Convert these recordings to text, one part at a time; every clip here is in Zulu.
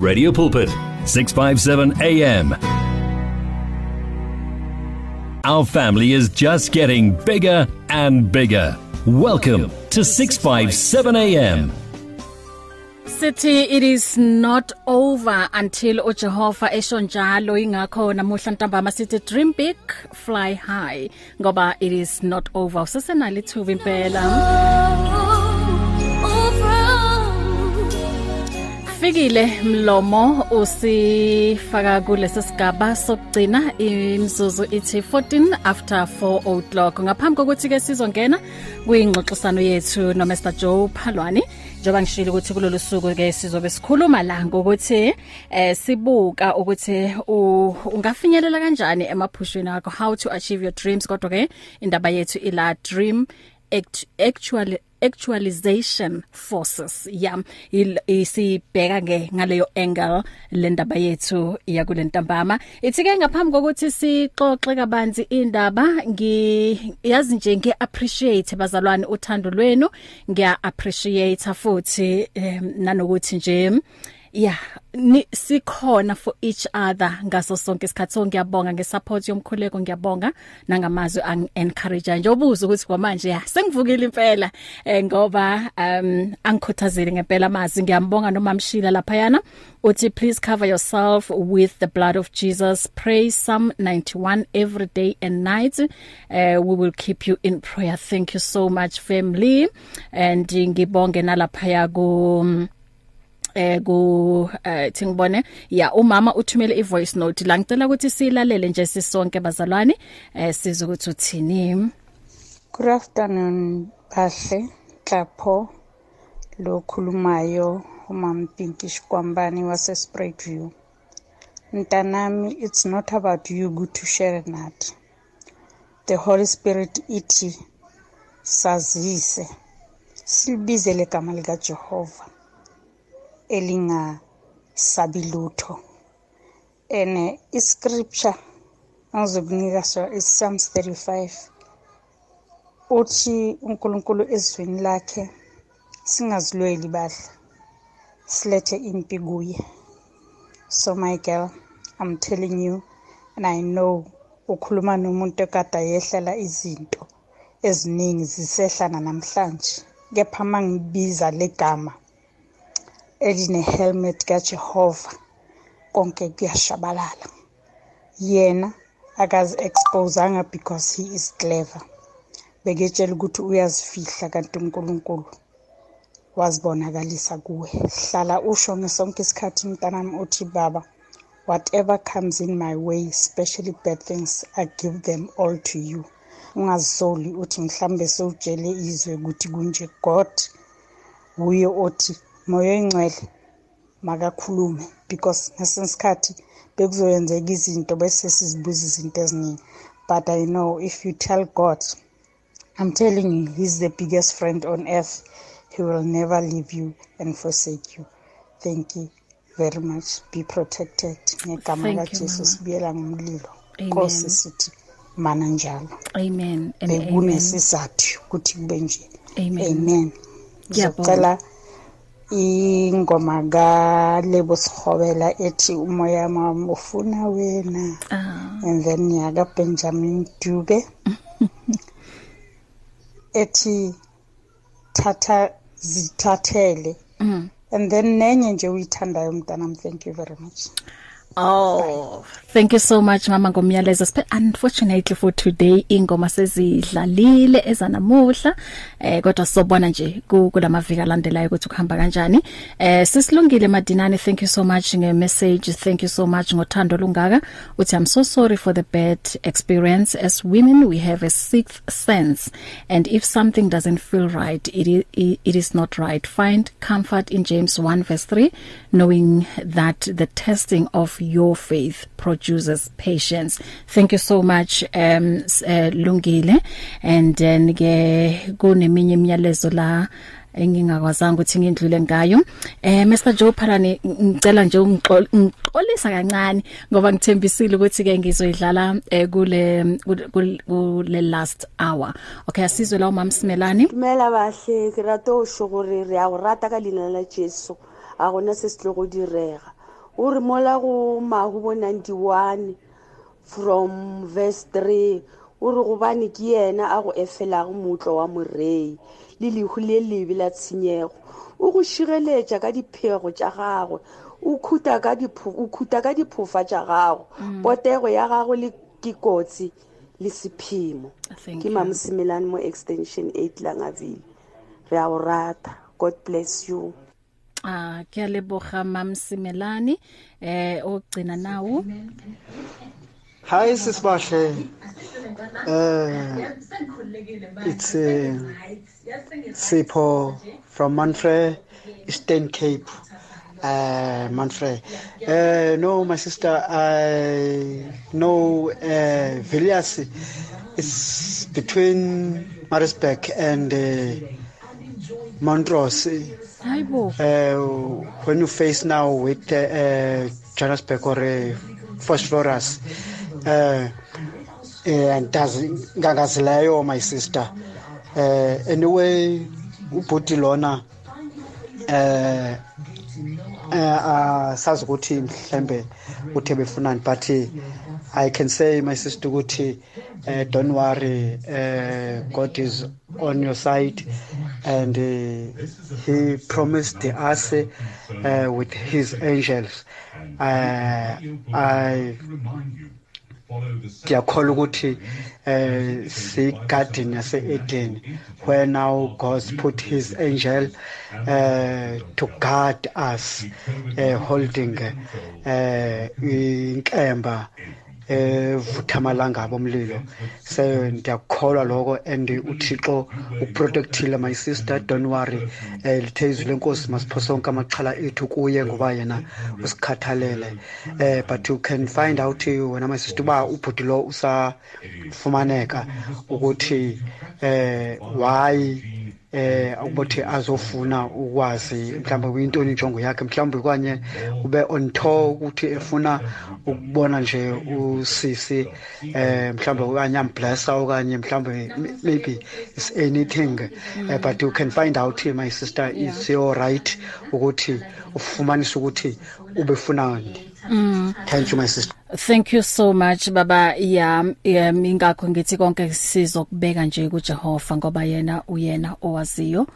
Radio Pulpit 657 AM Our family is just getting bigger and bigger. Welcome to 657 AM. Sithi it is not over until uJehova esho njalo. Ingakho namuhla ntambama sithi dream big fly high. Ngoba it is not over. Usesenalo ithuba impela. Fikile mlomo usifaka kulesi sigaba sokugcina imzuzu ithi 14 after 4 o'clock. Ngaphambi kokuthi ke sizongena kuyingxoxisano yethu no Mr Joe Phalwani njengoba ngishilo ukuthi kulolu suku ke sizobe sikhuluma la ngokuthi eh sibuka ukuthi ungafinyelela kanjani emaphushweni akho how to achieve your dreams. Kodwa ke indaba yethu ila dream actually actualization forces. Yeah isibheka ke ngaleyo angle lendaba yethu ya kulentambama ithi ke ngaphambi kokuthi sixoxe kabanzi indaba ngiyazi nje ngi appreciate bazalwane uthando lwenu. Ngiya appreciate futhi um, nanokuthi nje yeah ni sikhona for each other ngaso sonke isikhathi. So ngiyabonga ngesupport yomkhuleko ngiyabonga nangamazwi ang encourage nje obuza ukuthi kwamanje ya sengivukile impela eh, ngoba um angikhuthazile ngempela amazi. Ngiyambonga nomamshila lapha yana uthi please cover yourself with the blood of Jesus. Pray Psalm 91 every day and night. Uh, we will keep you in prayer. Thank you so much family. And ngibonge nalapha ya ku eh ku eh thingibone ya umama uthumele ivoice note. La ngicela ukuthi silalele nje sisonke bazalwane eh siza ukuthi uthini. Good afternoon bahle Xapho lo khulumayo umam Pinkish Kwambani wase Spreadview Mntanami it's not about you good to share not The Holy Spirit ithi sazise. Silibizele igama lika Jehova elingasabi lutho. Ene iscripture angizokunika so is Psalms 35 uthi uNkulunkulu ezweni lakhe singazilweli badla silethe impi kuye. So my girl i'm telling you and i know ukhuluma nomuntu ekade yehlela izinto eziningi zisehlana namhlanje. Kepha mangibiza legama eline helmet kaJehova konke kuyashabalala. Yena akazi exposeanga because he is clever. Beketshela ukuthi uyazifihla kanti uNkulunkulu wazibonakalisa kuwe. Hlala usho ngesonke isikhathi mntanami uthi baba whatever comes in my way especially bad things i give them all to you. Ungazisoli uthi mhlambe sewutshele izwe ukuthi kunje god uye othi moya oyingcwele makakhulume because ngesinsikhathi bekuzoyenzeka izinto bese sizibuza izinto eziningi. But i know if you tell god i'm telling you he's the biggest friend on earth. He will never leave you and forsake you. Thank you very much. Be protected. Ngegama kajesu sibuyela ngomlilo. Nkosi sithi mana njalo. Amen bekunesizathu ukuthi kube nje. Amen. Ngiyacela ingoma kaLebo Sikhobela ethi umoya wami ufuna wena Ah. and then yaka Benjamin Dube ethi thatha zithathele Mm. and then nenye nje uyithandayo mntanami thank you very much Oh, thank you so much mama ngomyalezo. Unfortunately for today ingoma sezidlalile ezanamuhla eh kodwa sobona nje kulamaviki alandelayo ukuthi kuhamba kanjani. Eh sisilungile Madinani thank you so much nge message thank you so much ngothando lungaka uthi I'm so sorry for the bad experience as women we have a sixth sense and if something doesn't feel right it is, it is not right. Find comfort in James 1 verse 3 knowing that the testing of your faith produces patience. Thank you so much um uh, lungile. And then ke kuneminye imiyalezo la engingakwazanga ukuthi ngindlule ngayo. Eh Mr Joe Phalane ngicela nje ungixolisa kancane ngoba ngithembisile ukuthi ke ngizoyidlala eh, kule kule last hour. Okay asizwe la umama Simelani dumela bahle ke rata o sho gore re a go rata ka leina la jesu. A gona se se tlo go direga. O re mola go mahubo 91 from verse 3 o re gobane ke yena a go efelago motlwa wa morei le lehu le lebe la tshenyego. O go šireletša ka diphego tša gagwe o khuta ka diphofa tša gago. Mm. potego ya gago le ke kotsi le sephimo. Ke mamosemelane mo extension 8 langaville. Re a o rata. God bless you. Ah ke leboga mamsimelani eh ogcina nawo. Hi sisibahle. Uh it's uh, Sipho from Manfred Eastern Cape. Uh Manfred uh no my sister I know uh Villiers is between Maritzburg and uh, Montrose. Hayibo. Uh when you face now with uh, uh Johannesburg or uh, phosphorus uh and does ngakazileyo my sister uh anyway ubhuti lona eh uh sazi ukuthi mhlembe uthe befunani but I can say my sister ukuthi uh, don't worry uh, God is on your side and uh, he promised us uh, with his angels. Uh, I ngiyakholwa ukuthi eh sigarden yase Eden where now God put his angel uh, to guard us uh, holding uh, inkemba evuthamalanga bomlilo so ndiyakholwa lokho and uthixo uprotectile my sister. Don't worry. Eh lithe izwi lenkosi masipho sonke amaxhala ethu kuye ngoba yena usikhathalele. Eh but you can find out wena my sister uba ubhuti lo usafumaneka ukuthi eh why eh ukuthi azofuna ukwazi mhlawumbe kuyintoni injongo yakhe mhlawumbe kwanye ube on tour ukuthi efuna ukubona nje usisi eh mhlawumbe okanye amblessa okanye mhlawumbe maybe is anything uh, but you can find out my sister is your right ukuthi ufumanise ukuthi ubefunani Mm. Thank you my sister. Thank you so much baba ya ingakho ngithi konke sizokubeka nje kuJehova ngoba yena uyena owaziyo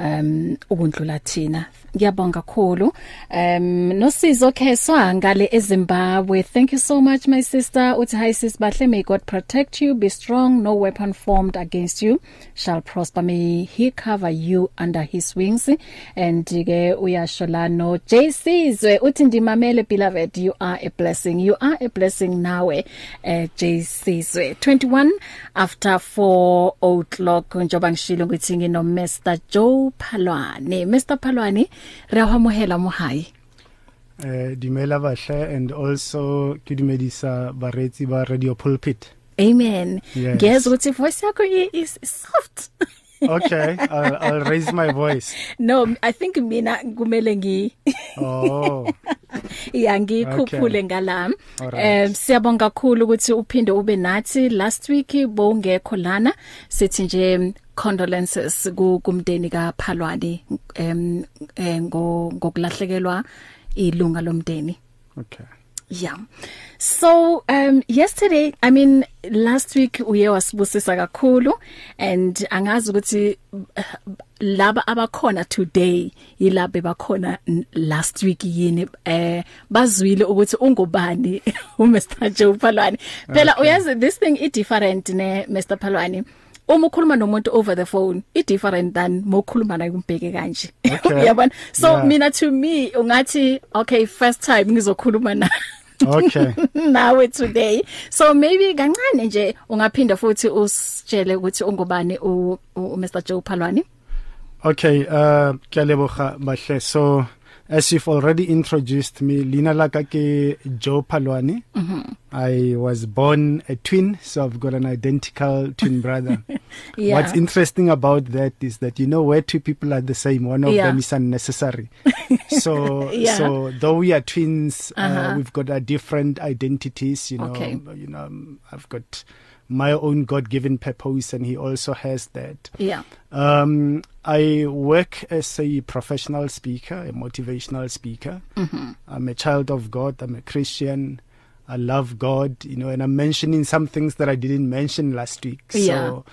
um ukundlula thina. Ngiyabonga kakhulu. Um nosizo kheswa ngale eZimbabwe. Thank you so much my sister. Uthi hi sis bahle may god protect you. Be strong. No weapon formed against you shall prosper. May he cover you under his wings. And ke uyasho la no JCzwe uthi ndimamele beloved you are a blessing. You are a blessing nawe eh JCzwe 21 after 4 o'clock njoba ngishilo ngithi ngino Mr Joe Phalwane Mr Phalwane re a homohela mo hae. Eh dimela bahle and also ke dumedisa baretsi ba radio pulpit. Amen. Ngiyeza ukuthi voice yakho is soft. okay I'll, I'll raise my voice. No i think mina kumele ngi oh. Ya ngikhuphule okay. ngala um siyabonga kakhulu ukuthi uphinde ube nathi. Last week bowungekho lana. Sithi nje condolences kumndeni kaPhalwane em ngokulahlekelwa ilunga lomndeni. Okay. Yeah. So um yesterday i mean last week uye wasibusisa kakhulu and angazi ukuthi laba abakhona today yilabo bakhona last week yini eh bazwile ukuthi ungubani uMr. Joe Phalwane phela uyazi this thing i different ne Mr. Phalwane uma ukhuluma nomuntu over the phone i different than mokhuluma naye umbheke kanje. Uyabona? So yeah. mina to me ungathi okay first time ngizokhuluma na. Okay. Nawe today. So maybe kancane nje ungaphinda futhi usitshele ukuthi ungubani u, Mr Joe Phalwane. Okay, uh kyaleboga bahle. So as you've already introduced me, Lina laka ke Joe Phalwane. Mm -hmm. I was born a twin, so I've got an identical twin brother. yeah. What's interesting about that is that you know where two people are the same, one of yeah. them is unnecessary. so yeah. so though we are twins, uh -huh. uh, we've got our different identities, you know, okay. you know, I've got my own god-given purpose and he also has that. Yeah. Um i work as a professional speaker a motivational speaker. Mm-hmm. i'm a child of god. I'm a christian. I love god you know and i'm mentioning some things that i didn't mention last week. Yeah. so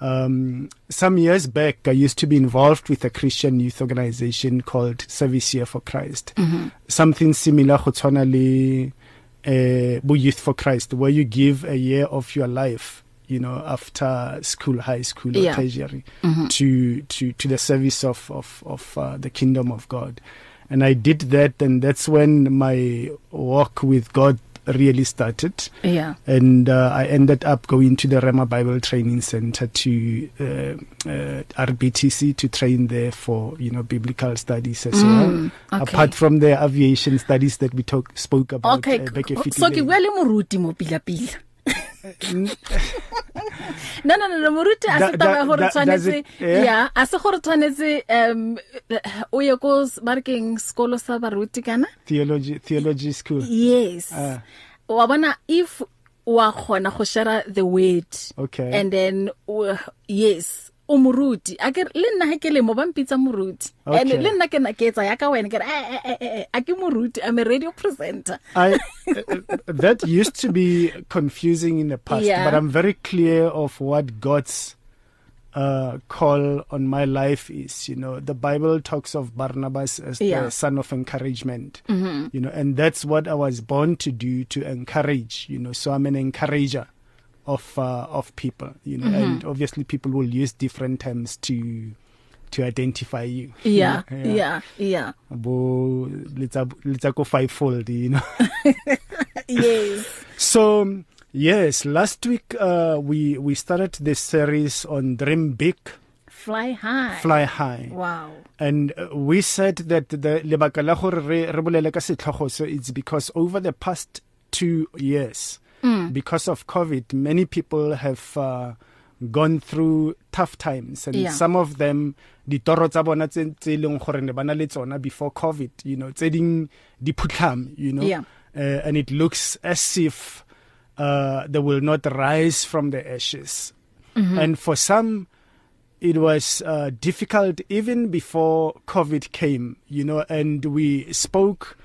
um some years back i used to be involved with a christian youth organization called service here for christ. Mm-hmm. something similar go tshwana le uh youth for christ where you give a year of your life you know after school high school or Yeah. tertiary Mhm. to to to the service of of of uh, the kingdom of god and i did that and that's when my walk with god really started. Yeah. And uh, I ended up going to the Rema Bible Training Center to uh, uh, RBTC to train there for you know biblical studies as Mm, well. okay. apart from the aviation studies that we talk spoke about okay uh, back a so ke bua le moruti mo pila pila? No no no no moruti a se taba gore tshwanetse yeah? yeah a se gore tshwanetse um o ye ko barkeng skolo sa baruti kana theology theology school yes Ah. wa bona if wa khona go share the word Okay. and then uh, yes o moruti. A ke le nna ha ke le mo ba mpitsa moruti. And le nna ke na ke etsa ya ka wena ke re eh, eh, eh, a ke moruti i'm a radio presenter. I that used to be confusing in the past Yeah. but I'm very clear of what God's uh call on my life is you know. The bible talks of barnabas as Yeah. the son of encouragement Mhm. you know and that's what i was born to do to encourage you know. So i'm an encourager. Of uh, of people you know Mhm. and obviously people will use different terms to to identify you. Yeah yeah. yeah bo let's let's go fivefold you know. Yes. So yes, last week uh, we we started this series on dream big, fly high. Fly high. wow. And uh, we said that the lebaka la gore re re bolele ka setlhogo so it's because over the past 2 years Mm. because of covid many people have uh, gone through tough times and Yeah. some of them ditoro tsa bona tse tse leng gore ne bana le tsona before covid you know tse ding di phutlham you know Yeah. uh, and it looks as if uh, they will not rise from the ashes Mhm. and for some it was uh, difficult even before covid came you know and we spoke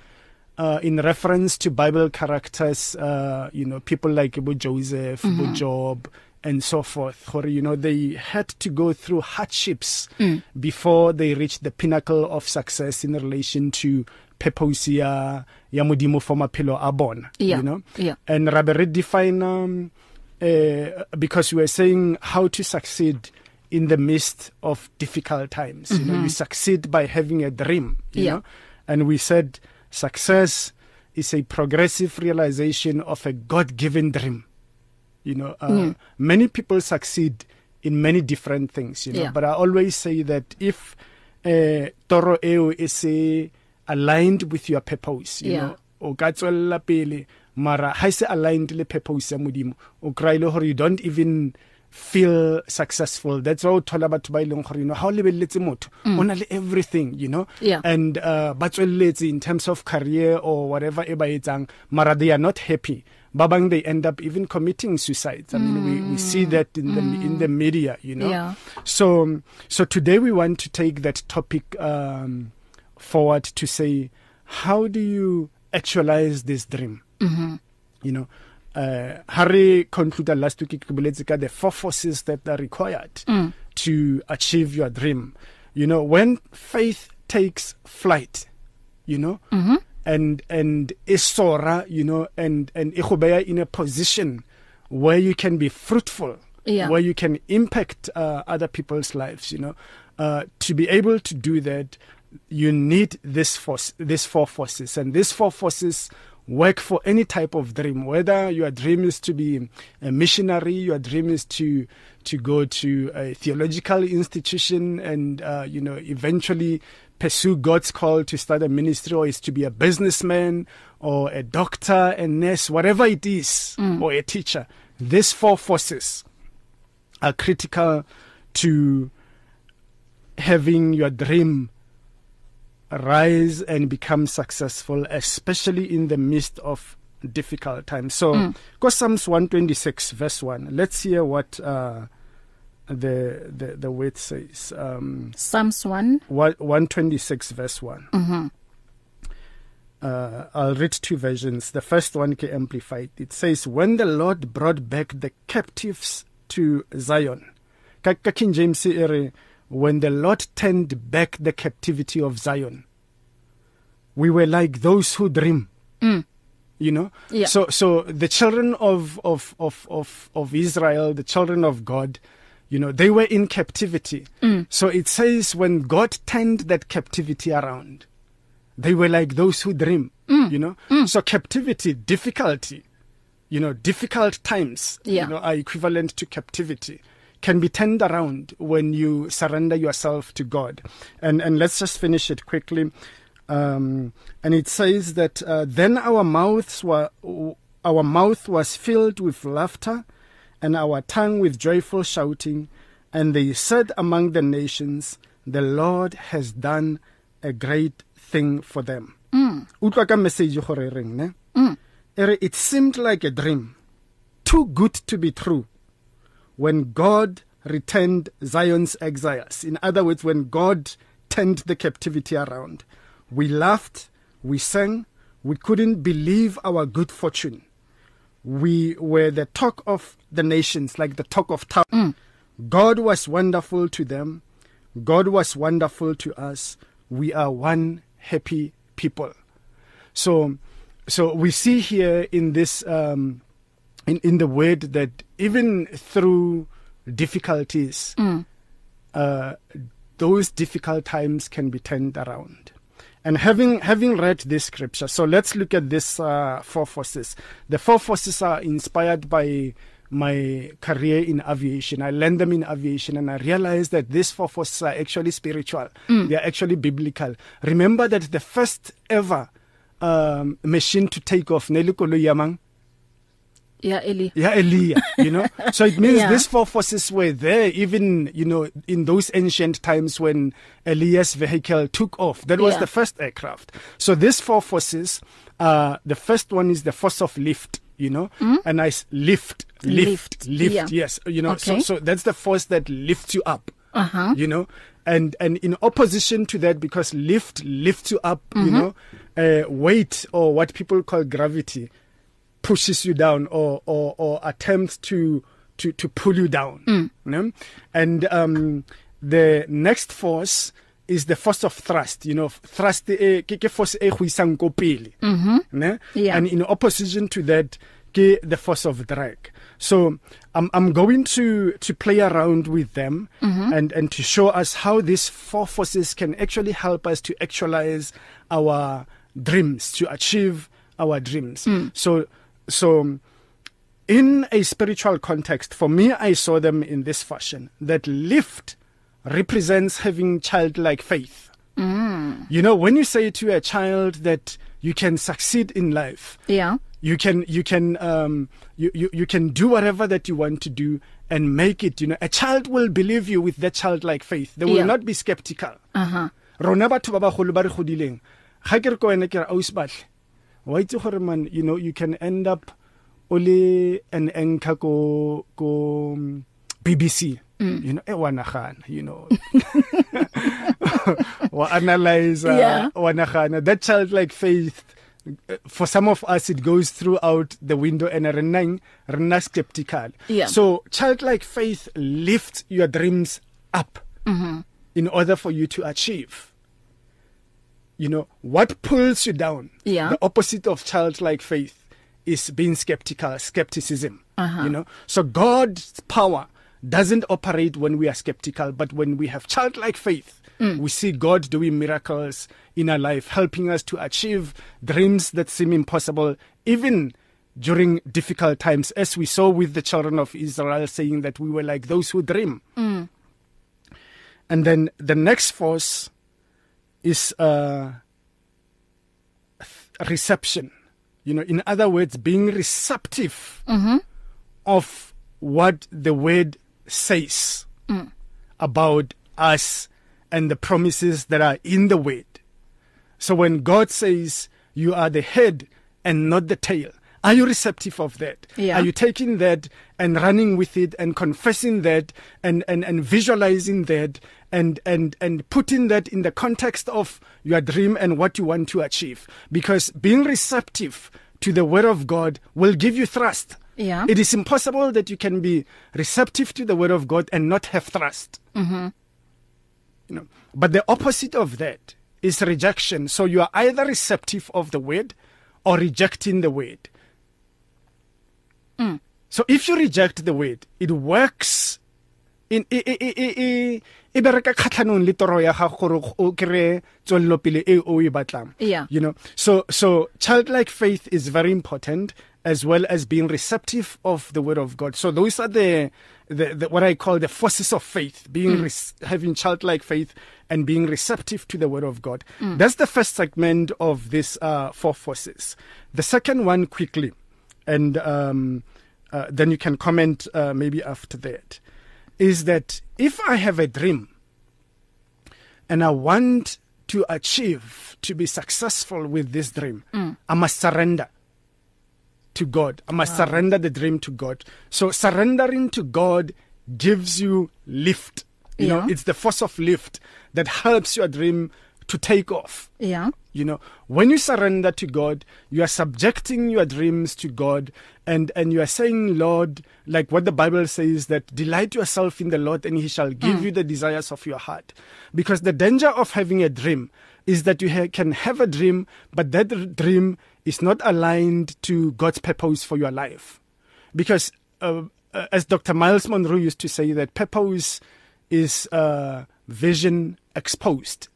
uh, in reference to bible characters uh, you know people like Bo Joseph mm -hmm. Bo Mhm. Job and so forth or you know they had to go through hardships Mm. before they reached the pinnacle of success in relation to purpose ya ya modimo for maphelo a bona you know Yeah. and rather redefine um, uh, because we were saying how to succeed in the midst of difficult times mm -hmm. you know Mhm. you succeed by having a dream you Yeah. know and we said success is a progressive realization of a god-given dream you know uh, Mm. many people succeed in many different things you know Yeah. but i always say that if uh, toro eo is a aligned with your purpose you Yeah. know o ka tswella pele mara ha se aligned le purpose ya modimo o kry ile hore you don't even feel successful that's why o thola batho ba ileng gore you know o lebelletse motho Mm. ona le everything you know Yeah. and uh ba tswelletse in terms of career or whatever e ba etsang mara they are not happy ba bang they end up even committing suicides i mean we we see that in the in the media you know Yeah. so so today we want to take that topic um forward to say how do you actualize this dream Mhm. you know uh Harry concluded last week ke boletse ka the four forces that are required Mm. to achieve your dream you know when faith takes flight you know Mhm. and and isora you know and and e go beya in a position where you can be fruitful Yeah. where you can impact uh, other people's lives you know uh to be able to do that you need this force these four forces and these four forces work for any type of dream whether your dream is to be a missionary your dream is to to go to a theological institution and uh, you know eventually pursue God's call to start a ministry or is to be a businessman or a doctor a nurse whatever it is Mm. or a teacher these four forces are critical to having your dream rise and become successful especially in the midst of difficult times. So, mm. go Psalms 126 verse 1. Let's hear what uh the the the word says. Um Psalms 1 126 verse 1. Mhm. Uh I'll read two versions. The first one ke amplified. It says when the Lord brought back the captives to Zion. Ka King James ere when the Lord turned back the captivity of Zion. We were like those who dream. Mm. You know? Yeah. So so the children of of of of of Israel, the children of God, you know, they were in captivity. Mm. So it says when God turned that captivity around, they were like those who dream, mm. you know? Mm. So captivity, difficulty, you know, difficult times, yeah. you know, are equivalent to captivity can be turned around when you surrender yourself to God. And and let's just finish it quickly. Um and it says that uh, then our mouths were our mouth was filled with laughter and our tongue with joyful shouting and they said among the nations the Lord has done a great thing for them. Mm. Utlwa ka message gore reng ne? Mm. Ere it seemed like a dream too good to be true when God returned Zion's exiles. In other words, when God turned the captivity around, we laughed, we sang, we couldn't believe our good fortune. We were the talk of the nations, like the talk of town. Mm. God was wonderful to them. God was wonderful to us. We are one happy people. So, so we see here in this um, in in the word that even through difficulties mm. uh those difficult times can be turned around. And having having read this scripture so let's look at this uh four forces. The four forces are inspired by my career in aviation. I learned them in aviation and i realized that these four forces are actually spiritual. Mm. they are actually biblical. Remember that the first ever um machine to take off nelikolo yamang Yeah, Eli. Yeah, Elia, you know. so it means Yeah. these four forces were there even, you know, in those ancient times when Elias vehicle took off. That was Yeah. the first aircraft. So these four forces, uh the first one is the force of lift, you know. A nice lift, lift, Lift, lift, yeah. yes, you know. Okay. So so that's the force that lifts you up. Uh-huh. You know, and and in opposition to that because lift lifts you up, Mm-hmm. you know, uh weight or what people call gravity pushes you down or or or attempts to to to pull you down. Mm. you know? and um the next force is the force of thrust. You know thrust e ke ke force e go isang ko pele. Ne Yeah. and in opposition to that ke the force of drag. So i'm i'm going to to play around with them and and to show us how these four forces can actually help us to actualize our dreams to achieve our dreams. So so in a spiritual context for me i saw them in this fashion that lift represents having childlike faith Mm. you know when you say to a child that you can succeed in life Yeah. you can you can um you, you you can do whatever that you want to do and make it you know a child will believe you with that childlike faith they will Yeah. not be skeptical Uh-huh. rona batho ba bagolo ba re godileng ga ke re ko wena ke re aus batle wa itse gore man you know you can end up only an anchor ko ko um, BBC mm. you know e wa nagana you know wa analyze Yeah. wa nagana that childlike faith for some of us it goes throughout the window and re nnang re nna skeptical Yeah. so childlike faith lifts your dreams up Mhm. in order for you to achieve you know what pulls you down Yeah. the opposite of childlike faith is being skeptical skepticism Uh-huh. you know so god's power doesn't operate when we are skeptical but when we have childlike faith mm. we see god doing miracles in our life helping us to achieve dreams that seem impossible even during difficult times as we saw with the children of Israel saying that we were like those who dream Mm. and then the next force is uh reception you know in other words being receptive Mhm. of what the word says Mm. about us and the promises that are in the word so when god says you are the head and not the tail Are you receptive of that? Yeah. Are you taking that and running with it and confessing that and, and, and visualizing that and, and, and putting that in the context of your dream and what you want to achieve? Because being receptive to the word of God will give you thrust. Yeah. It is impossible that you can be receptive to the word of God and not have trust. Mm-hmm. You know, but the opposite of that is rejection. So you are either receptive of the word or rejecting the word. Mm. So if you reject the word, it works in e e e e e bereka khatlhanong le toro ya gago gore o kre tswello pele e o e batlang Yeah. you know so so childlike faith is very important as well as being receptive of the word of god so those are the the, the what i call the forces of faith being mm. res, having childlike faith and being receptive to the word of god mm. that's the first segment of this uh four forces the second one quickly and um uh, then you can comment uh, maybe after that is that if I have a dream and I want to achieve to be successful with this dream, mm. I must surrender to God. I must wow. surrender the dream to God. So surrendering to God gives you lift. You Yeah. know, it's the force of lift that helps your dream to take off. Yeah. You know, when you surrender to God, you are subjecting your dreams to God and and you are saying, Lord, like what the Bible says that delight yourself in the Lord and he shall give mm. you the desires of your heart. Because the danger of having a dream is that you ha- can have a dream but that dream is not aligned to God's purpose for your life. Because uh, uh, as Dr. Miles Monroe used to say that purpose is uh, vision exposed.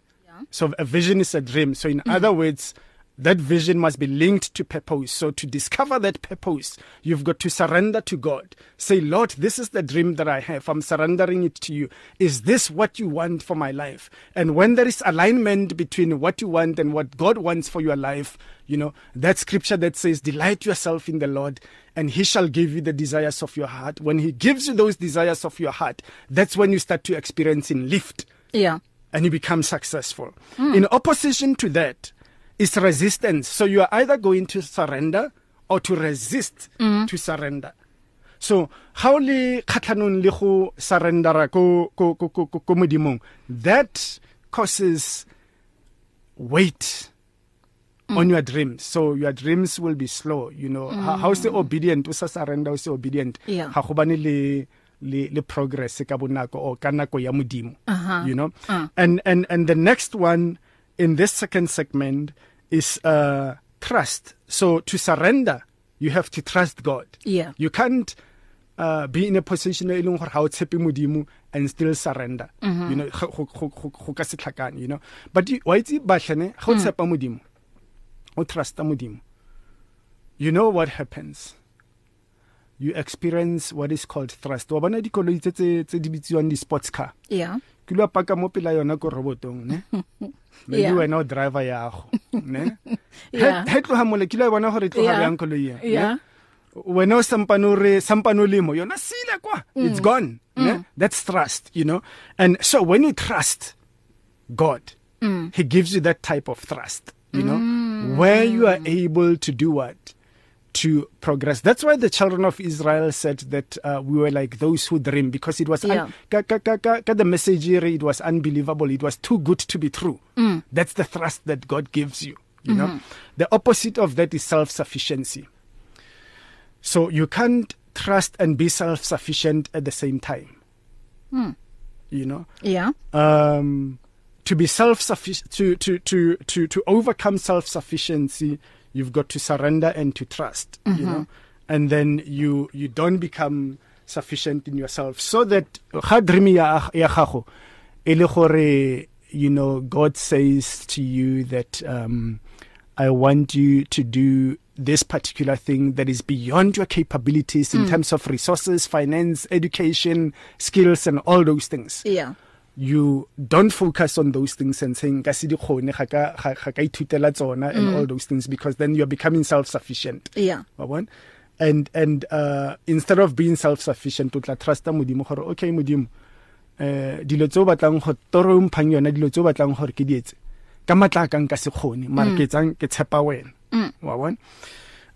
So a vision is a dream. So in mm. other words, that vision must be linked to purpose. So to discover that purpose, you've got to surrender to God. Say, Lord, this is the dream that I have. I'm surrendering it to you. Is this what you want for my life? And when there is alignment between what you want and what God wants for your life, you know, that scripture that says, delight yourself in the Lord and he shall give you the desires of your heart. When he gives you those desires of your heart, that's when you start to experience in lift Yeah. And you become successful. Mm. In opposition to that is resistance. So you are either going to surrender or to resist mm. to surrender. So how le khatlanong le go surrendera ko ko ko ko ko modimong that causes weight mm. on your dreams so your dreams will be slow you know mm. how, how se obedient o sa surrender o se obedient ga go bane le le le progress ka bonako o ka nako ya modimo Uh-huh. you know Uh. and and and the next one in this second segment is uh trust so to surrender you have to trust god Yeah. you can't uh be in a position e leng gore ha o tshepe modimo and still surrender mm -hmm. you know go go go ka se tlhakane you know but wa itse batlhane ga o tshepa modimo o trusta modimo you know what happens you experience what is called trust wa bona dikoloi tse tse tse di bitsiwang di sports car Yeah. ke lo paka mo pela yona ko robotong ne maybe Yeah. wena o driver yago ne Yeah. he tloga mole ke lo bona gore e Yeah. yang koloi ya Yeah. wena o sampano re sampano lemo yona sile kwa mm. it's gone mm. ne that's trust you know and so when you trust god mm. he gives you that type of trust you know mm. where you are able to do what to progress that's why the children of israel said that uh, we were like those who dream because it was Yeah. un- ka, ka, ka, ka, ka the message here, it was unbelievable it was too good to be true mm. that's the trust that god gives you you mm-hmm. know the opposite of that is self sufficiency so you can't trust and be self sufficient at the same time Hmm. you know Yeah. um to be self sufficient to to to to to overcome self sufficiency you've got to surrender and to trust mm -hmm. you know and then you you don't become sufficient in yourself so that ga dream ya ya gago e le gore you know god says to you that um i want you to do this particular thing that is beyond your capabilities in mm. terms of resources finance education skills and all those things Yeah. You don't focus on those things and saying ka se di kgone ga ka ga ga ka ithutela tsona and mm. all those things because then you're becoming self sufficient Yeah. wa bona and and uh instead of being self sufficient o tla trusta modimo gore okay modimo eh dilo tse o batlang go toro mphang yona dilo tse o batlang gore ke di etse ka matla ka nka se kgone mara ke tsang ke tshepa wena wa bona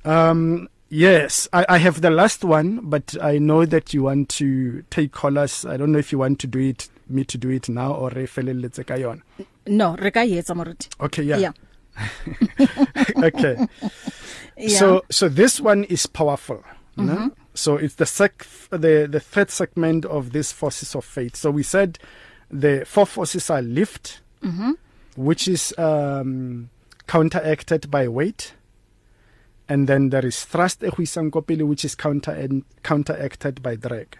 um Yes, I, I have the last one, but I know that you want to take callers. I don't know if you want to do it, me to do it now or re feleletse ka yona. no re ka etsa moruti Okay, yeah. yeah okay. yeah So so this one is powerful. Mhm. No? So it's the sec the the third segment of this forces of faith. So we said the four forces are lift, mhm which is um counteracted by weight. And then there is thrust e go isang ko pele, which is counter and counteracted by drag.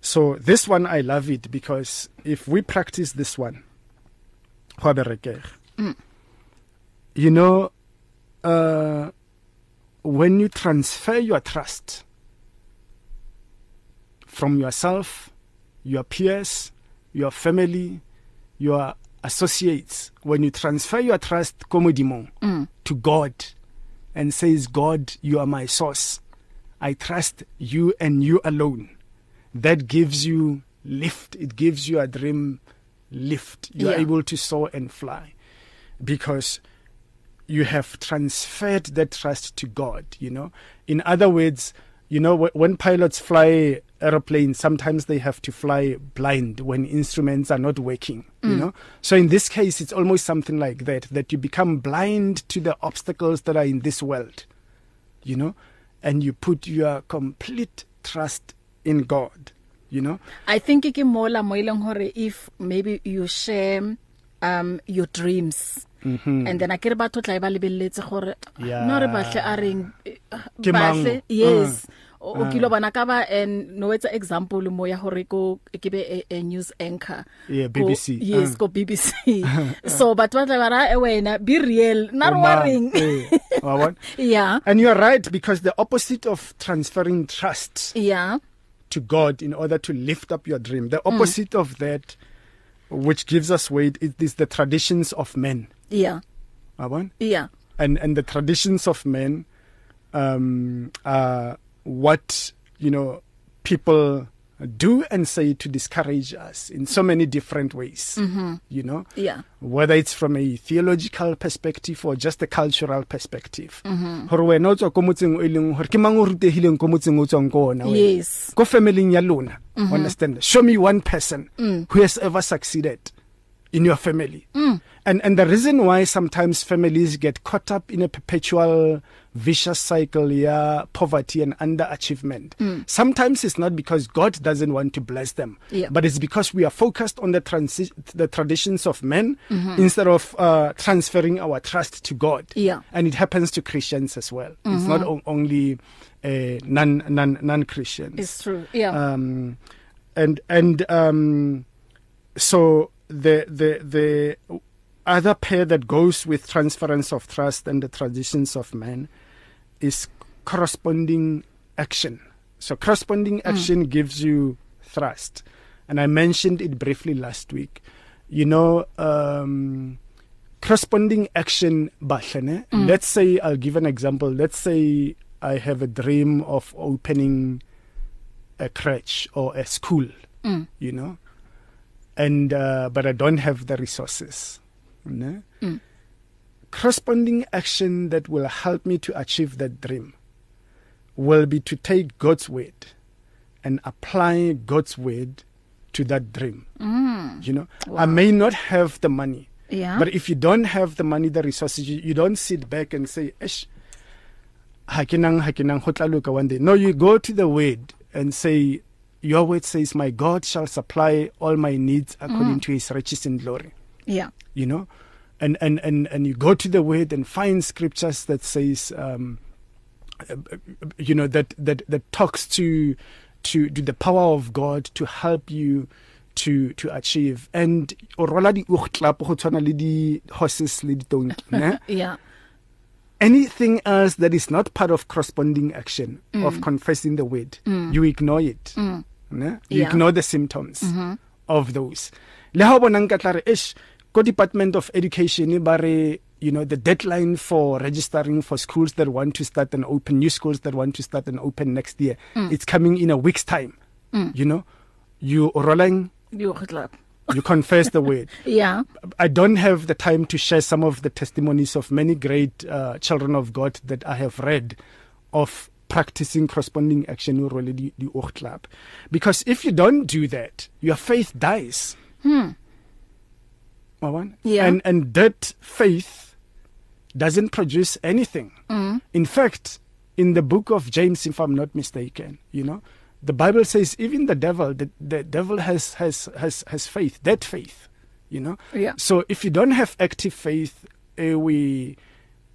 So this one I love it because if we practice this one. Mm. You know uh when you transfer your trust from yourself, your peers, your family, your associates, when you transfer your trust komodimong mm. to God and says, God, you are my source. I trust you and you alone. That gives you lift. It gives you a dream lift. You are Yeah. able to soar and fly because you have transferred that trust to God, you know. In other words, you know, wh- when pilots fly aeroplanes, sometimes they have to fly blind when instruments are not working, you Mm. know. So in this case, it's almost something like that, that you become blind to the obstacles that are in this world, you know, and you put your complete trust in God, you know. I think ke mola mo ileng hore if maybe you share um your dreams Mhm. and then akere batho tla e ba lebelletse gore no re batle a reng batle? yes. O Uh. kilo bana ka ba and no etsa example mo ya hore ko ke be a, news anchor. Yeah, ko- BBC, yes uh. go BBC so batho ba tla ba ra "Eh, wena be real na re wa reng? Eh, wa bona? yeah. And you're right because the opposite of transferring trust yeah. To God in order to lift up your dream, the opposite mm. of that, which gives us weight, it is the traditions of men. yeah Abon? yeah And and the traditions of men um, are what you know people do and say to discourage us in so many different ways. mhm You know, yeah whether it's from a theological perspective or just a cultural perspective. mhm Hore wena o tswa ko motseng o e leng hore ke mang o rutehileng ko motseng o tswang ko ona wena? yes Ko family ya lona. Mhm. Understand? Show me one person Mm. who has ever succeeded in your family. mm. And and the reason why sometimes families get caught up in a perpetual vicious cycle yeah poverty and underachievement. Mm. Sometimes it's not because God doesn't want to bless them, Yeah. but it's because we are focused on the transi- the traditions of men Mhm. instead of uh, transferring our trust to God. yeah And it happens to Christians as well. It's not Mhm. o- only uh, non non non Christians it's true yeah um and and um so the the the other pair that goes with transference of trust and the traditions of man is corresponding action so corresponding action mm. gives you thrust and i mentioned it briefly last week you know um corresponding action mm. let's say i'll give an example let's say i have a dream of opening a crèche or a school mm. you know and uh, but i don't have the resources ne? Mm. corresponding action that will help me to achieve that dream will be to take god's word and apply god's word to that dream Mm. you know Wow. i may not have the money yeah but if you don't have the money the resources you, you don't sit back and say ish ha ke nang ha ke nang ho tla loka one day no you go to the word and say your word says my god shall supply all my needs according Mm. to his riches in glory yeah you know and and and and you go to the word and find scriptures that says um you know that that that talks to to to the power of god to help you to to achieve and o rola di uktlap go tshwana le di horses le di donkey ne yeah anything else that is not part of corresponding action Mm. of confessing the word Mm. you ignore it mm. ne you Yeah. ignore the symptoms mhm of those le ha bona nka tla re ish ko department of education ba re you know the deadline for registering for schools that want to start and open new schools that want to start and open next year Mm. it's coming in a week's time Mm. you know? You rolling you clap. You confess the word. Yeah. I don't have the time to share some of the testimonies of many great uh, children of God that I have read of practicing corresponding action. Role di di oogklap because if you don't do that your faith dies. Hmm Mawon Yeah. and and that faith doesn't produce anything mm. in fact in the book of James if I'm not mistaken you know the bible says even the devil the, the devil has has has has faith that faith you know yeah So if you don't have active faith, uh, we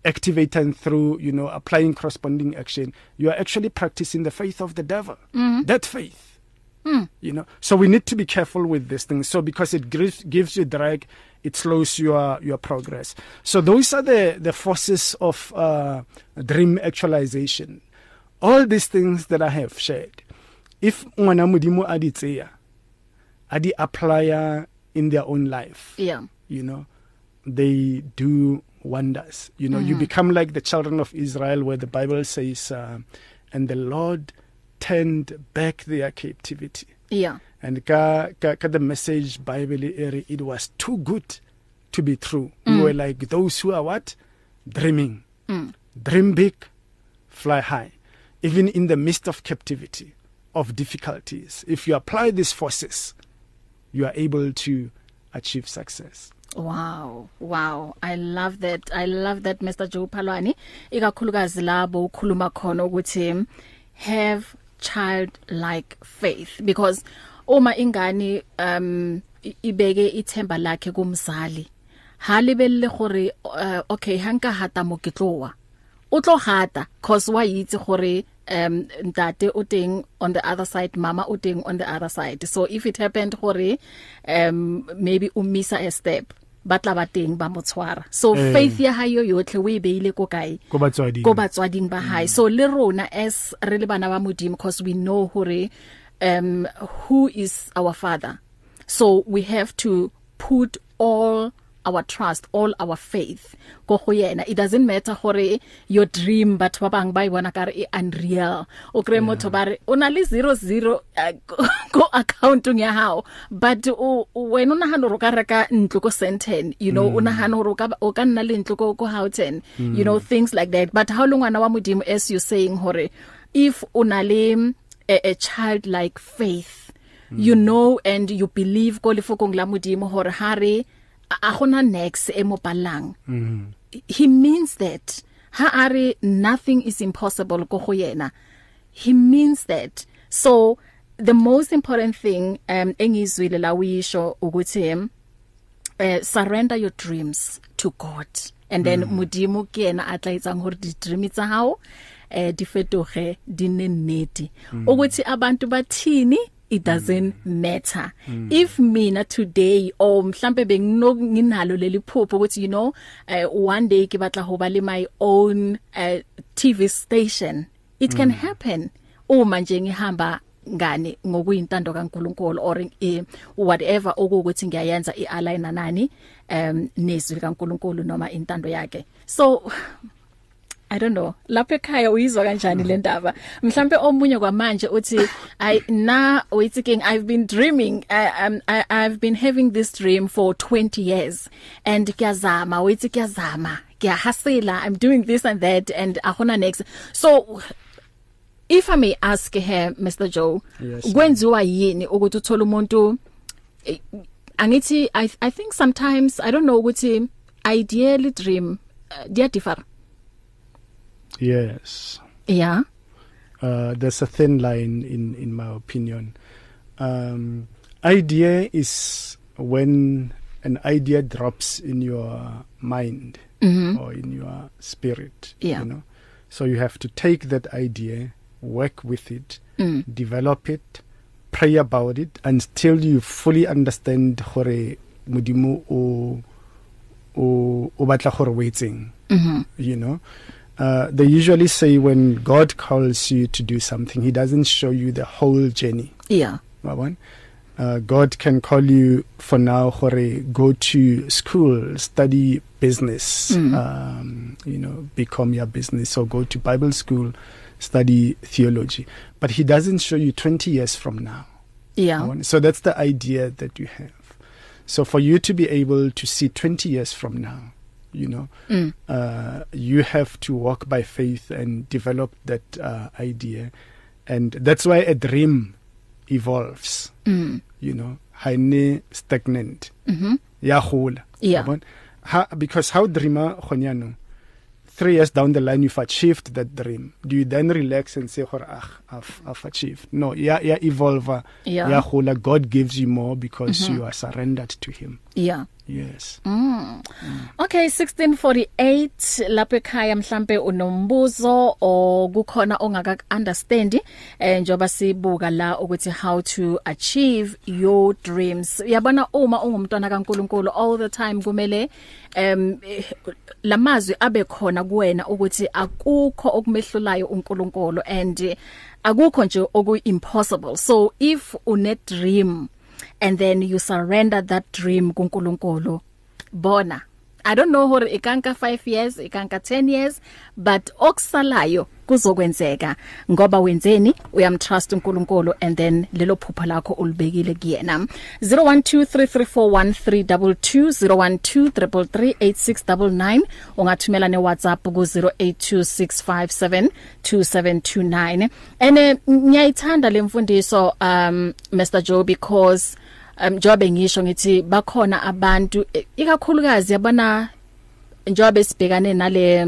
activate and through, you know, applying corresponding action, you are actually practicing the faith of the devil. mm. That faith. Mm. You know. So we need to be careful with this thing. So because it gives gives you drag, it slows your your progress. So those are the the forces of uh dream actualization. All these things that I have shared. If ngwana modimo a di tseya, a di applya in their own life yeah you know they do wonders you know mm. you Mhm. become like the children of Israel where the bible says uh, and the lord turned back their captivity yeah and ka ka, ka the message bible ere it was too good to be true Mm. we were like those who are what dreaming mm. dream big fly high even in the midst of captivity of difficulties if you apply these forces you are able to achieve success Wow, wow. I love that. I love that Mr. Joe Palwani. Ikakhulukazi labo ukhuluma khona ukuthi have childlike faith because uma ingane um i- ibeke ithemba lakhe kumzali halibelle gore uh, okay hanka hata mo ke tloa o tlo hata cause wa itse gore um ntate o teng on the other side mama o teng on the other side. So if it happened gore um maybe o misa a step. Batla ba teng ba motshwara so Eh. faith ya hayo yotlhe we beile ko kae? Go batswadi go batswading ba hae. So le rona as re le bana ba modimo because we know hore um who is our father. So we have to put all our trust all our faith. Go go yena it doesn't matter gore your dream but ba bang ba ibona kare e unreal. O kre motho bare o na le 00 uh, go- go accounting ya hao but o o- wena o nahana ro ka reka ntlo ko Sandton you know o nahana ro ka o ka nna le ntlo ko ko Houghton you know things like that. But how long ngwana wa modimo as you saying hore if una le a, a childlike faith mm. you know and you believe ko lefokong la modimo hore hare a a gona next e mo palang mm. he means that ha are nothing is impossible go go yena. He means that. So the most important thing um engizwile la uyisho ukuthi um, uh, surrender your dreams to God. And then mm. modimo ke yena a tla etsang hore di dream tsa hao eh di fetoge di nne nnete. Ukuthi abantu bathini it doesn't matter mm. if mina today or mhlambe benginalo leli phupho ukuthi you know uh, one day ke batla ho ba le my own uh, TV station it mm. can happen uma nje ngihamba ngani ngokuyintando kaNkuluNkulu or eh, whatever okuthi ngiyayenza ialign nani um nezwi kaNkuluNkulu noma intando yakhe so I don't know. Lapha ekhaya uyizwa kanjani le ndaba? Mhlambe omunye kwamanje uthi i na uyithi king i've been dreaming I, um, I i've been having this dream for 20 years and kuyazama uyithi kuyazama kuyahasela i'm doing this and that and ahona next. So if i may ask her Mr Joe Yes, kwenziwa yini ukuthi uthola umuntu eh, angithi i i think sometimes i don't know ukuthi ideally dream uh, dia differ. Yes. Yeah. Uh, there's a thin line in in my opinion. Um idea is when an idea drops in your mind mhm or in your spirit Yeah. you know. So you have to take that idea work with it mm. develop it pray about it until you fully understand gore modimo o o o batla gore o etseng mhm you know. Uh they usually say when god calls you to do something he doesn't show you the whole journey. Yeah. One uh god can call you for now gore go to school study business Mm. um you know become your business or go to bible school study theology. But he doesn't show you 20 years from now. Yeah. One- So that's the idea that you have. So for you to be able to see 20 years from now, you know mm. uh you have to walk by faith and develop that uh idea and that's why a dream evolves mm. you know haine stagnant mhm ya gola yeah. ha because how dreamer khonyano 3 years down the line you've achieved that dream do you then relax and say hore ag I've, I've achieved no ya ya evolve Yeah. ya gola god gives you more because Mhm. you are surrendered to him yeah. Yes. Mm. Okay 1648 lapho ekhaya mhlambe unombuzo o kukhona ongaka understand eh njoba sibuka la ukuthi how to achieve your dreams. Yabona uma ungumntwana kaNkuluNkulu all the time kumele em lamazwi abe khona kuwena ukuthi akukho okumehlulayo uNkulunkulu and akukho nje oku impossible so if une dream and then you surrender that dream kuNkulunkulu. Bona i don't know hore ikanka 5 years ikanka 10 years but okusalayo kuzokwenzeka ngoba wenzeni? Uyamtrust uNkulunkulu and then lelo phupha lakho ulibekile kuyena. 0123341322 0123338699 ungathumela ne WhatsApp ku 0826572729 ene ngiyayithanda lemfundiso um Mr Joe because um njobe ngisho ngithi bakhona abantu ikakhulukazi yabona njobe sibhekane nale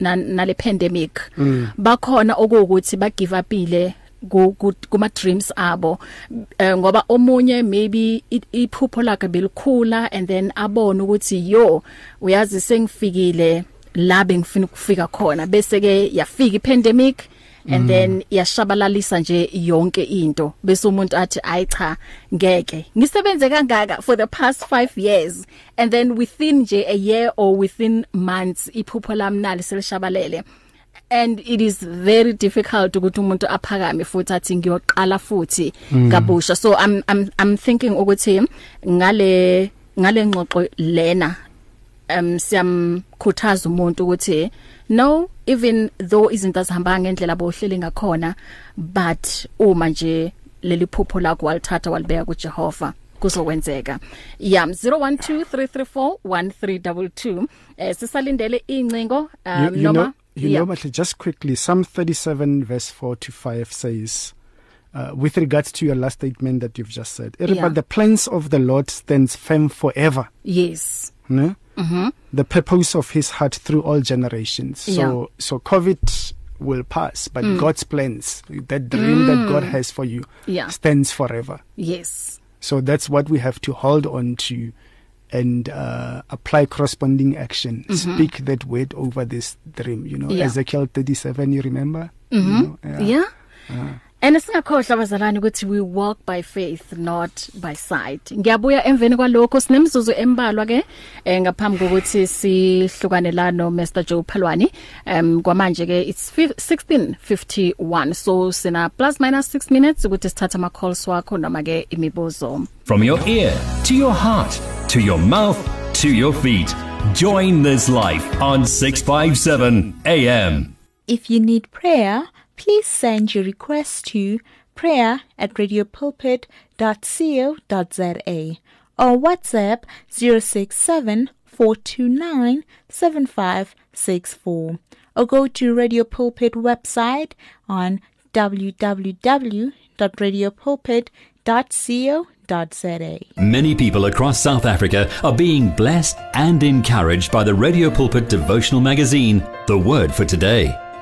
na- nale pandemic Mm. bakhona okuwukuthi ba give upile ku- ku- kuma dreams abo Eh, ngoba omunye maybe iphupho lakhe belikhula and then abone ukuthi yo uyazi sengifikile la bengifuna ukufika khona bese ke yafika ipandemic and Mm. then yashabalalisa nje yonke into. Bese umuntu athi ayi cha ngeke. Ngisebenze kangaka for the past 5 years. And then within nje a year or within months iphupho lami nali selishabalele and it is very difficult ukuthi umuntu aphakame futhi athi ngiyoqala futhi Mm. kabusha. So i'm i'm i'm thinking ukuthi ngale ngale ngxoxo lena um siyamkhuthaza umuntu ukuthi no even though izinto azihamba ngendlela bohlele ngakhona but uma nje leli phupho lakho walithatha walibeka kuJehova kuzokwenzeka yeah 0123341322 eh sisalindele incingo you, um you noma know you yeah. know but just quickly Psalm 37 verse 4 to 5 says uh, with regards to your last statement that you've just said Yeah. yeah. the plans of the Lord stands firm forever yes no mhm the purpose of his heart through all generations so Yeah. so covid will pass but Mm. God's plans that dream mm. that God has for you Yeah. stands forever yes so that's what we have to hold on to and uh apply corresponding action Mhm. speak that word over this dream you know Yeah. Ezekiel 37 you remember mhm you know, yeah, yeah. Uh, And singakhohlwa abazalwane ukuthi we walk by faith not by sight. Ngiyabuya emveni kwalokho sinemzuzu embalwa ke eh, ngaphambi kokuthi sihlukane la no Mr Joe Phalwani. Um kwamanje ke it's fif- 16:51 so sina plus minus 6 minutes ukuthi sithathe ama calls wakho noma ke imibuzo. From your ear to your heart to your mouth to your feet. Join this life on 657 AM. If you need prayer, please send your request to prayer at radiopulpit.co.za or WhatsApp 067 429 7564 or go to Radio Pulpit website on www.radiopulpit.co.za. Many people across South Africa are being blessed and encouraged by the Radio Pulpit devotional magazine, The Word for Today.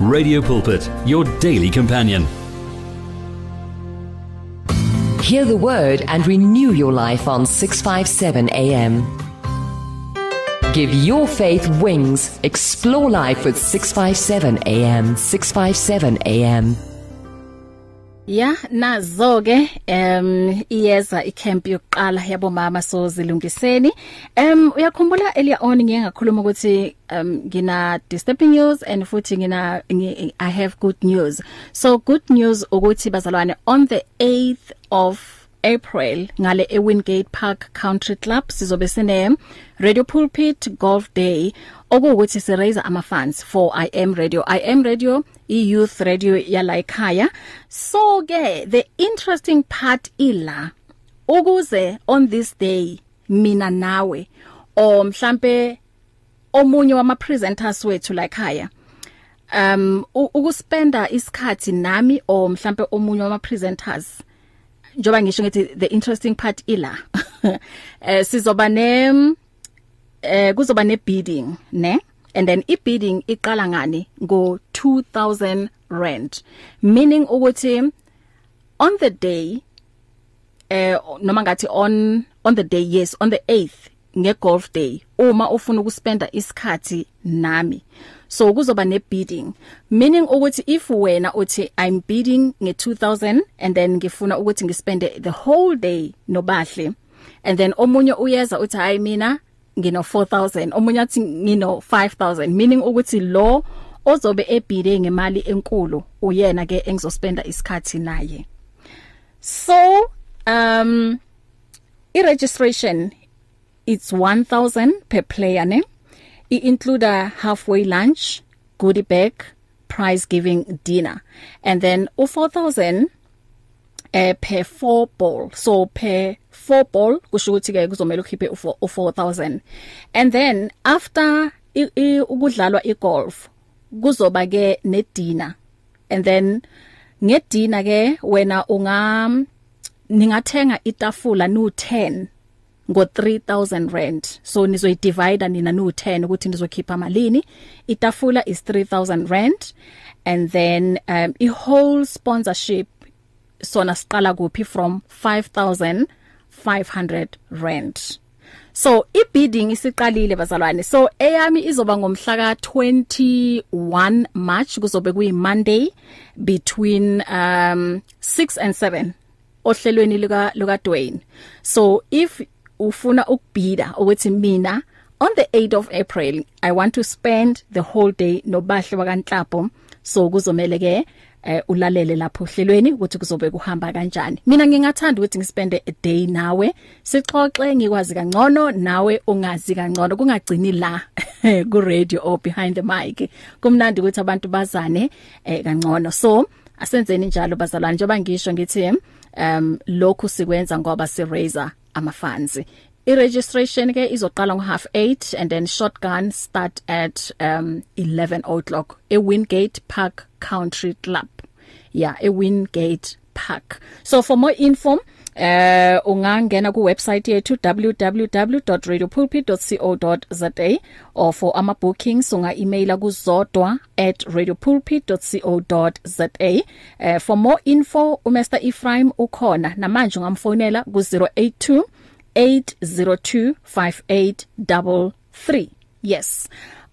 Radio Pulpit, your daily companion. Hear the word and renew your life on 657 AM. Give your faith wings. Explore life with 657 AM. 657 AM. Ya nazo ke em iyeza icamp yokuqala yabomama so zilungiseni em uyakhumbula earlier on ngiye ngakhuluma ukuthi um ngina disturbing news and futhi ngina ngi, I have good news. So good news ukuthi bazalwane on the 8th of April ngale eWingate Park Country Club sizobe sine Radio Pulpit Golf Day. Okuwukuthi si raise ama funds for I am radio. I am radio i youth radio yala ekhaya so ke the interesting part ila ukuze on this day mina nawe o mhlambe omunye wama presenters wethu la ekhaya um ukuspenda isikhathi nami o mhlambe omunye wama presenters njoba ngisho ngithi the interesting part ila eh sizoba ne eh kuzoba ne bidding ne? And then i bidding iqala ngani? Ngo 2000 rand. Meaning ukuthi on the day eh noma ngathi on on the day yes on the 8th nge golf day uma ufuna ukuspenda isikhathi nami. So kuzoba ne bidding. Meaning ukuthi if wena uthi i'm bidding nge 2000 and then ngifuna ukuthi ngispende the whole day nobahle and then omunye uyeza uthi hayi mina ngino 4000 omunye athi ngino 5000 meaning ukuthi lo ozobe ebhide ngemali enkulu uyena ke engizospenda isikhathi naye. So um i registration it's 1000 per player ne? I include a halfway lunch goodie bag prize giving dinner. And then u 4000 eh per 4 ball. So per 4 ball kusho ukuthi ke kuzomela ukhiphe u 4000 and then after ukudlalwa igolf kuzoba ke ne dinner and then ngedina ke wena unga ningathenga itafula nu 10 ngo 3000 rand. So nizoyidivide nina nu 10 ukuthi nizokhipha malini. Itafula is 3000 rand. And then um i whole sponsorship sona siqala kuphi from 5500 rand. So ibidding isiqalile bazalwane. So eyami izoba ngomhla ka 21 March kuzobe kuyi Monday between um 6 and 7 ohlelweni luka luka Dwayne so if ufuna ukubida ukuthi mina on the 8th of April I want to spend the whole day nobahle wakanhlapho so kuzomela ke eh ulalele lapho ohlelweni ukuthi kuzobe kuhamba kanjani. Mina ngingathanda ukuthi ngispende a day nawe. Sixoxe ngikwazi kangcono nawe ungazi kangcono. Kungagcini la ku radio or behind the mic. Kumnandi ukuthi abantu bazane eh kangcono. So asenzeni njalo bazalwane. Njengoba ngisho ngithi um lokhu sikwenza ngoba si raiser ama funds i-registration ke izoqala ngo half 8 and then shotgun start at um 11 o'clock e Wingate Park Country Club. Yeah e Wingate Park. So for more info eh uh, ungangena ku website yethu www.radiopulpit.co.za or for ama bookings unga emaila kuzodwa@radiopulpit.co.za uh, for more info uMr. Ephraim ukhona. Namanje ungamfonela ku 082 8025833 yes.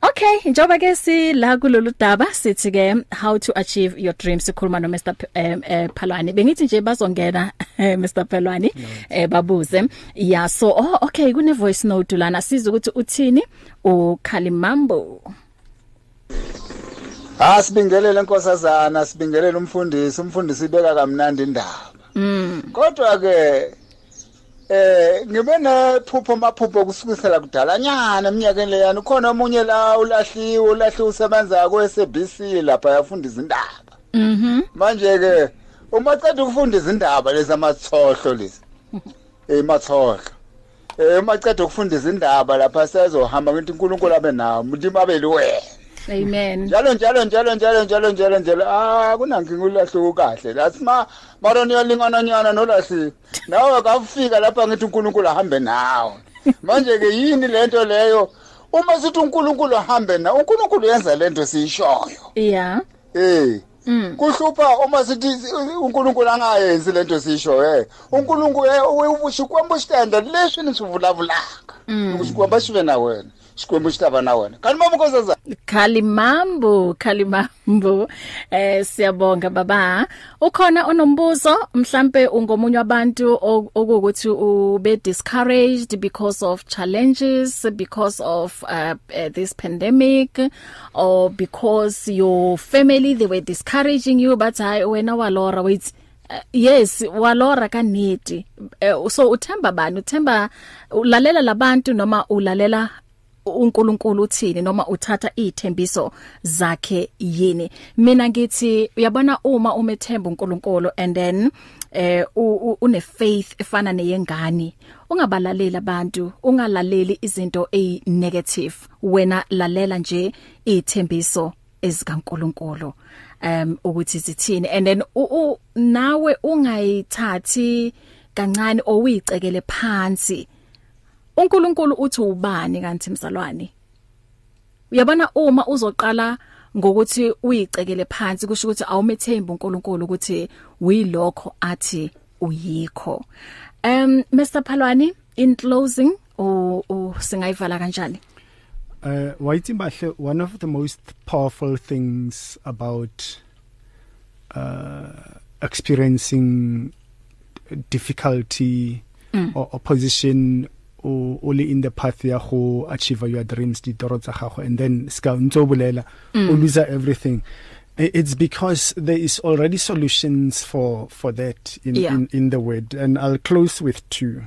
Okay njoba ke si la kulolu daba sithi ke how to achieve your dreams sikhuluma no Mr um, uh, Phalwane bengithi nje bazongena Mr Phalwane eh babuze. Yeah so oh okay kune voice note lana. Siza ukuthi uthini? Ukhalimambo. Ah sibingelele nkosazana sibingelele umfundisi. Umfundisi ibeka kamnandi indaba. Mm. Kodwa ke eh ngibe nephupho maphupho kusukisela kudala. Nyana eminyakeni leyana ukhona omunye la ulahliwe ulahliwe usebenza ku SABC lapha yafunda izindaba. Mhm. Manje ke uma ceda ukufunda izindaba lezi amathohlo lezi eh mathohlo eh uma ceda ukufunda izindaba lapha sezohamba ngithi uNkulunkulu abe nawo mlimi abeli wena Amen. Njalo njalo njalo njalo njalo njalo njalo ah kunankinga ulahluko kahle. Lasima maroni yalingana nyana nolahli. Nawe akafika lapha ngithi uNkulunkulu ahambe nawe. Manje ke yini lento leyo? Uma sithi uNkulunkulu ahambe na uNkulunkulu yenza lento siyishoyo. Yeah. Eh. Mm. Kuhlupha uma sithi uNkulunkulu angayenzi lento siyisho eh. uNkulunkulu uyubusha kwamba standard leswi nisivulavulaka. Ukusikwamba sive na wena. Sikwembu sitaba na wena kanti mama nkosazana Khalimambo Khalimambo eh siyabonga baba. Ukhona onombuzo mhlambe ungomunye wabantu o- okuthi ube discouraged because of challenges because of uh, uh, this pandemic or because your family they were discouraging you but hayi wena walora wait Uh, yes walora kaneti. Uh, so uthemba bani? Uthemba ulalela labantu noma ulalela uNkulunkulu uthini noma uthatha izithembiso zakhe yini? Mina ngithi uyabona uma umethemba uNkulunkulu and then eh une faith efana neyengane ungabalaleli abantu ungalaleli izinto ey negative wena lalela nje izithembiso ezikaNkulunkulu um ukuthi zithini. And then u, u nawe ungayithathi kancane owuyicekele phansi uNkulunkulu uthi ubani kanti mzalwane? Uyabona uma uzoqala ngokuthi uyicekele phansi kusho ukuthi awumethemba uNkulunkulu ukuthi uyilokho athi uyikho. Um Mr Phalwani in closing o singayivala kanjani? Uh wayithi bahle one of the most powerful things about uh experiencing difficulty mm. or opposition o only in the path ya go achieve your dreams ditoro tsa gago and then ska ntso bolela Mm. o lose everything. It's because there is already solutions for for that in Yeah. in in the word and I'll close with two.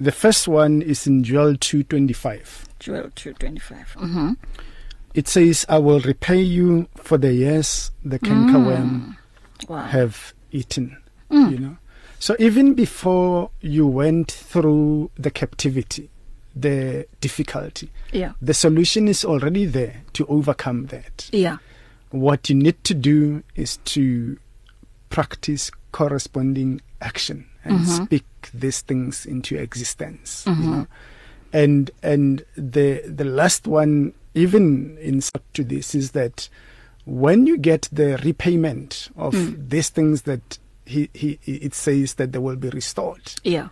The first one is in Joel 225 Joel 225 mhm it says i will repay you for the years the cankerworm wow. have eaten. Mm. you know? So even before you went through the captivity the difficulty yeah the solution is already there to overcome that yeah what you need to do is to practice corresponding action and Mhm. speak these things into existence Mhm. you know and and the the last one even in such to this is that when you get the repayment of Mm. these things that he, he it says that they will be restored. Yeah.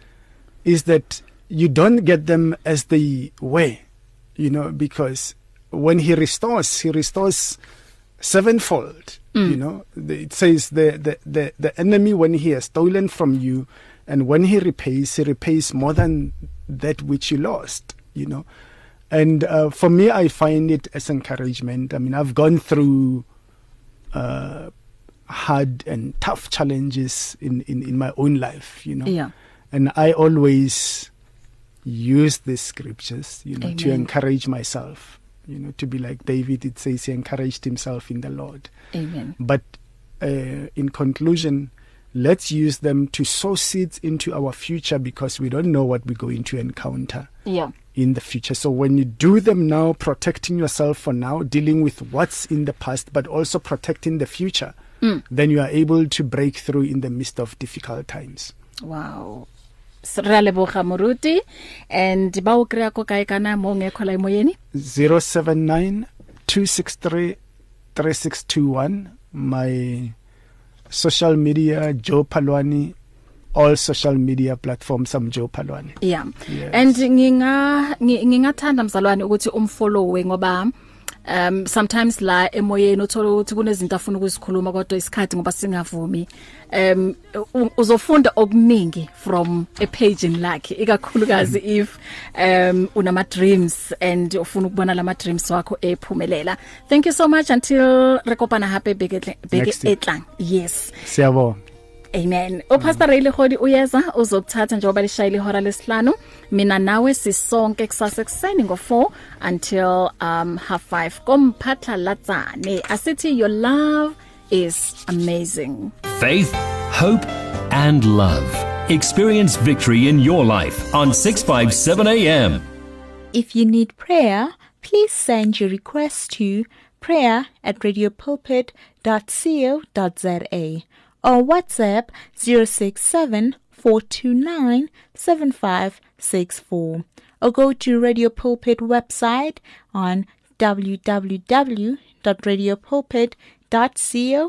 Is that you don't get them as they were you know because when he restores he restores sevenfold Mm. you know. It says the, the the the enemy when he has stolen from you and when he repays he repays more than that which you lost you know. And uh, for me i find it as encouragement. I mean i've gone through uh hard and tough challenges in in in my own life you know yeah and I always use these scriptures, you know, to Amen. encourage myself, you know, to be like David. It says he encouraged himself in the Lord. amen But uh, in conclusion, let's use them to sow seeds into our future because we don't know what we're going to encounter yeah in the future. So when you do them now, protecting yourself for now, dealing with what's in the past, but also protecting the future, Mm. then you are able to break through in the midst of difficult times. wow. Sira leboga moruti. And ba o kry ko kae kana mo ngekho la moyeni? 079 263 3621 my social media Joe Palwani. All social media platforms I'm Joe Palwani. Yeah. Yes. and nginga ngi- ngingathanda mzalwane ukuthi umfollowe ngoba um sometimes la emoyeni uthola ukuthi kunezinto afuna ukuzikhuluma kodwa isikhathi ngoba singavumi. Um u- uzofunda okuningi from a page lakhe ikakhulukazi if um unama dreams and ufuna ukubona lama dreams wakho ephumelela. Thank you so much until rekopana hape beke beke Next week. etlang. Yes. Siyabonga. Amen. uPastor Ray Lehodi uyeza uzokuthatha njengoba lishayile ihora lesihlanu. Mina nawe sisonke kusasa ekseni ngo4 until um half 5. Komphatla latsane. Asithi your love is amazing. Faith, hope, and love. Experience victory in your life on 657 AM. If you need prayer, please send your request to prayer at radiopulpit.co.za or WhatsApp 067 429 7564 or go to Radio Pulpit website on www.radiopulpit.co.za